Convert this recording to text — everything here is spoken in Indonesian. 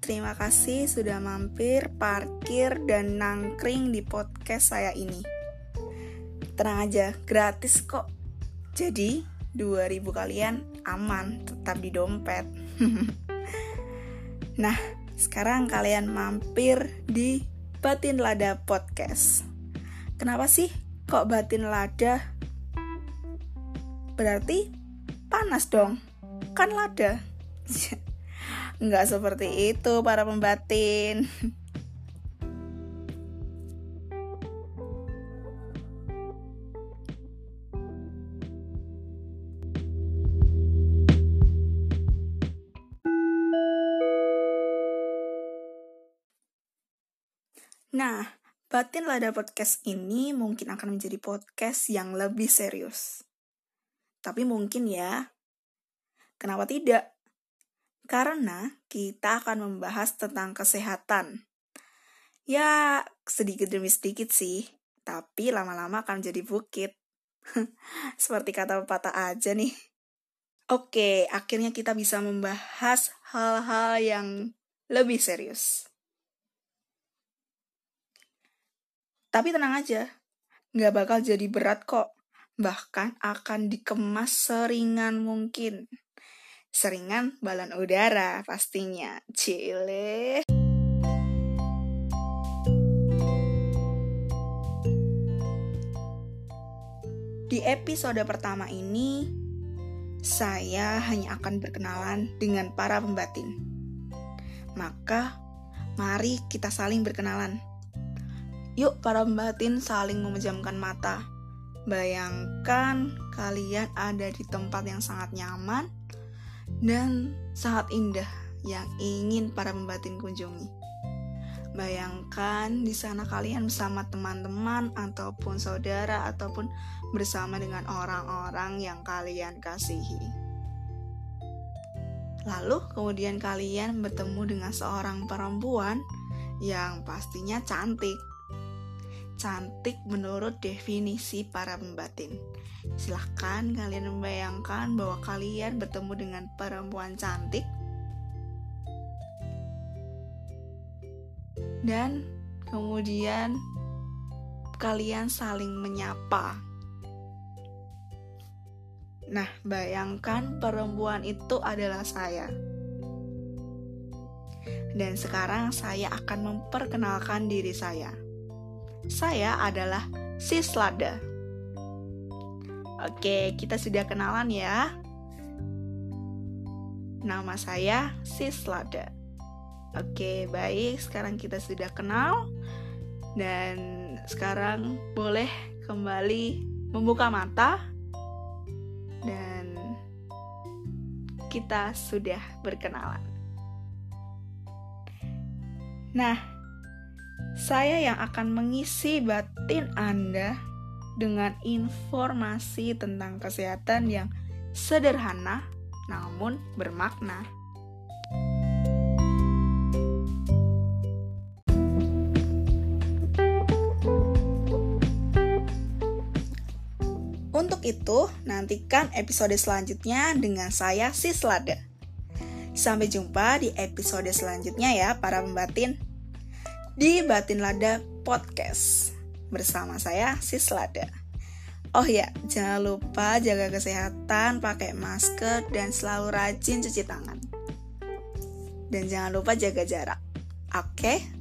terima kasih sudah mampir, parkir, dan nangkring di podcast saya ini. Tenang aja, gratis kok. Jadi, 2000 kalian aman, tetap di dompet. nah, sekarang kalian mampir di Batin Lada Podcast. Kenapa sih kok Batin Lada? Berarti panas dong, kan lada. Nggak seperti itu para pembatin. Nah, Batin Lada Podcast ini mungkin akan menjadi podcast yang lebih serius. Tapi mungkin ya, kenapa tidak? Karena kita akan membahas tentang kesehatan. Ya, sedikit demi sedikit sih, tapi lama-lama akan jadi bukit. Seperti kata pepatah aja nih. Oke, akhirnya kita bisa membahas hal-hal yang lebih serius. Tapi tenang aja, nggak bakal jadi berat kok. Bahkan akan dikemas seringan mungkin. Seringan balon udara pastinya. Cile. Di episode pertama ini, saya hanya akan berkenalan dengan para pembatin. Maka, mari kita saling berkenalan. Yuk para pembatin saling memejamkan mata. Bayangkan kalian ada di tempat yang sangat nyaman, dan sangat indah yang ingin para pembatin kunjungi. Bayangkan di sana kalian bersama teman-teman ataupun saudara ataupun bersama dengan orang-orang yang kalian kasihi. Lalu kemudian kalian bertemu dengan seorang perempuan yang pastinya cantik cantik menurut definisi para pembatin. Silahkan kalian membayangkan bahwa kalian bertemu dengan perempuan cantik dan kemudian kalian saling menyapa. Nah, bayangkan perempuan itu adalah saya. Dan sekarang saya akan memperkenalkan diri saya. Saya adalah Sislada. Oke, kita sudah kenalan ya. Nama saya Sislada. Oke, baik. Sekarang kita sudah kenal. Dan sekarang boleh kembali membuka mata. Dan kita sudah berkenalan. Nah, saya yang akan mengisi batin Anda dengan informasi tentang kesehatan yang sederhana namun bermakna. Untuk itu, nantikan episode selanjutnya dengan saya Sislada. Sampai jumpa di episode selanjutnya ya para pembatin di Batin Lada Podcast bersama saya Sis Lada. Oh ya, jangan lupa jaga kesehatan, pakai masker, dan selalu rajin cuci tangan. Dan jangan lupa jaga jarak. Oke? Okay?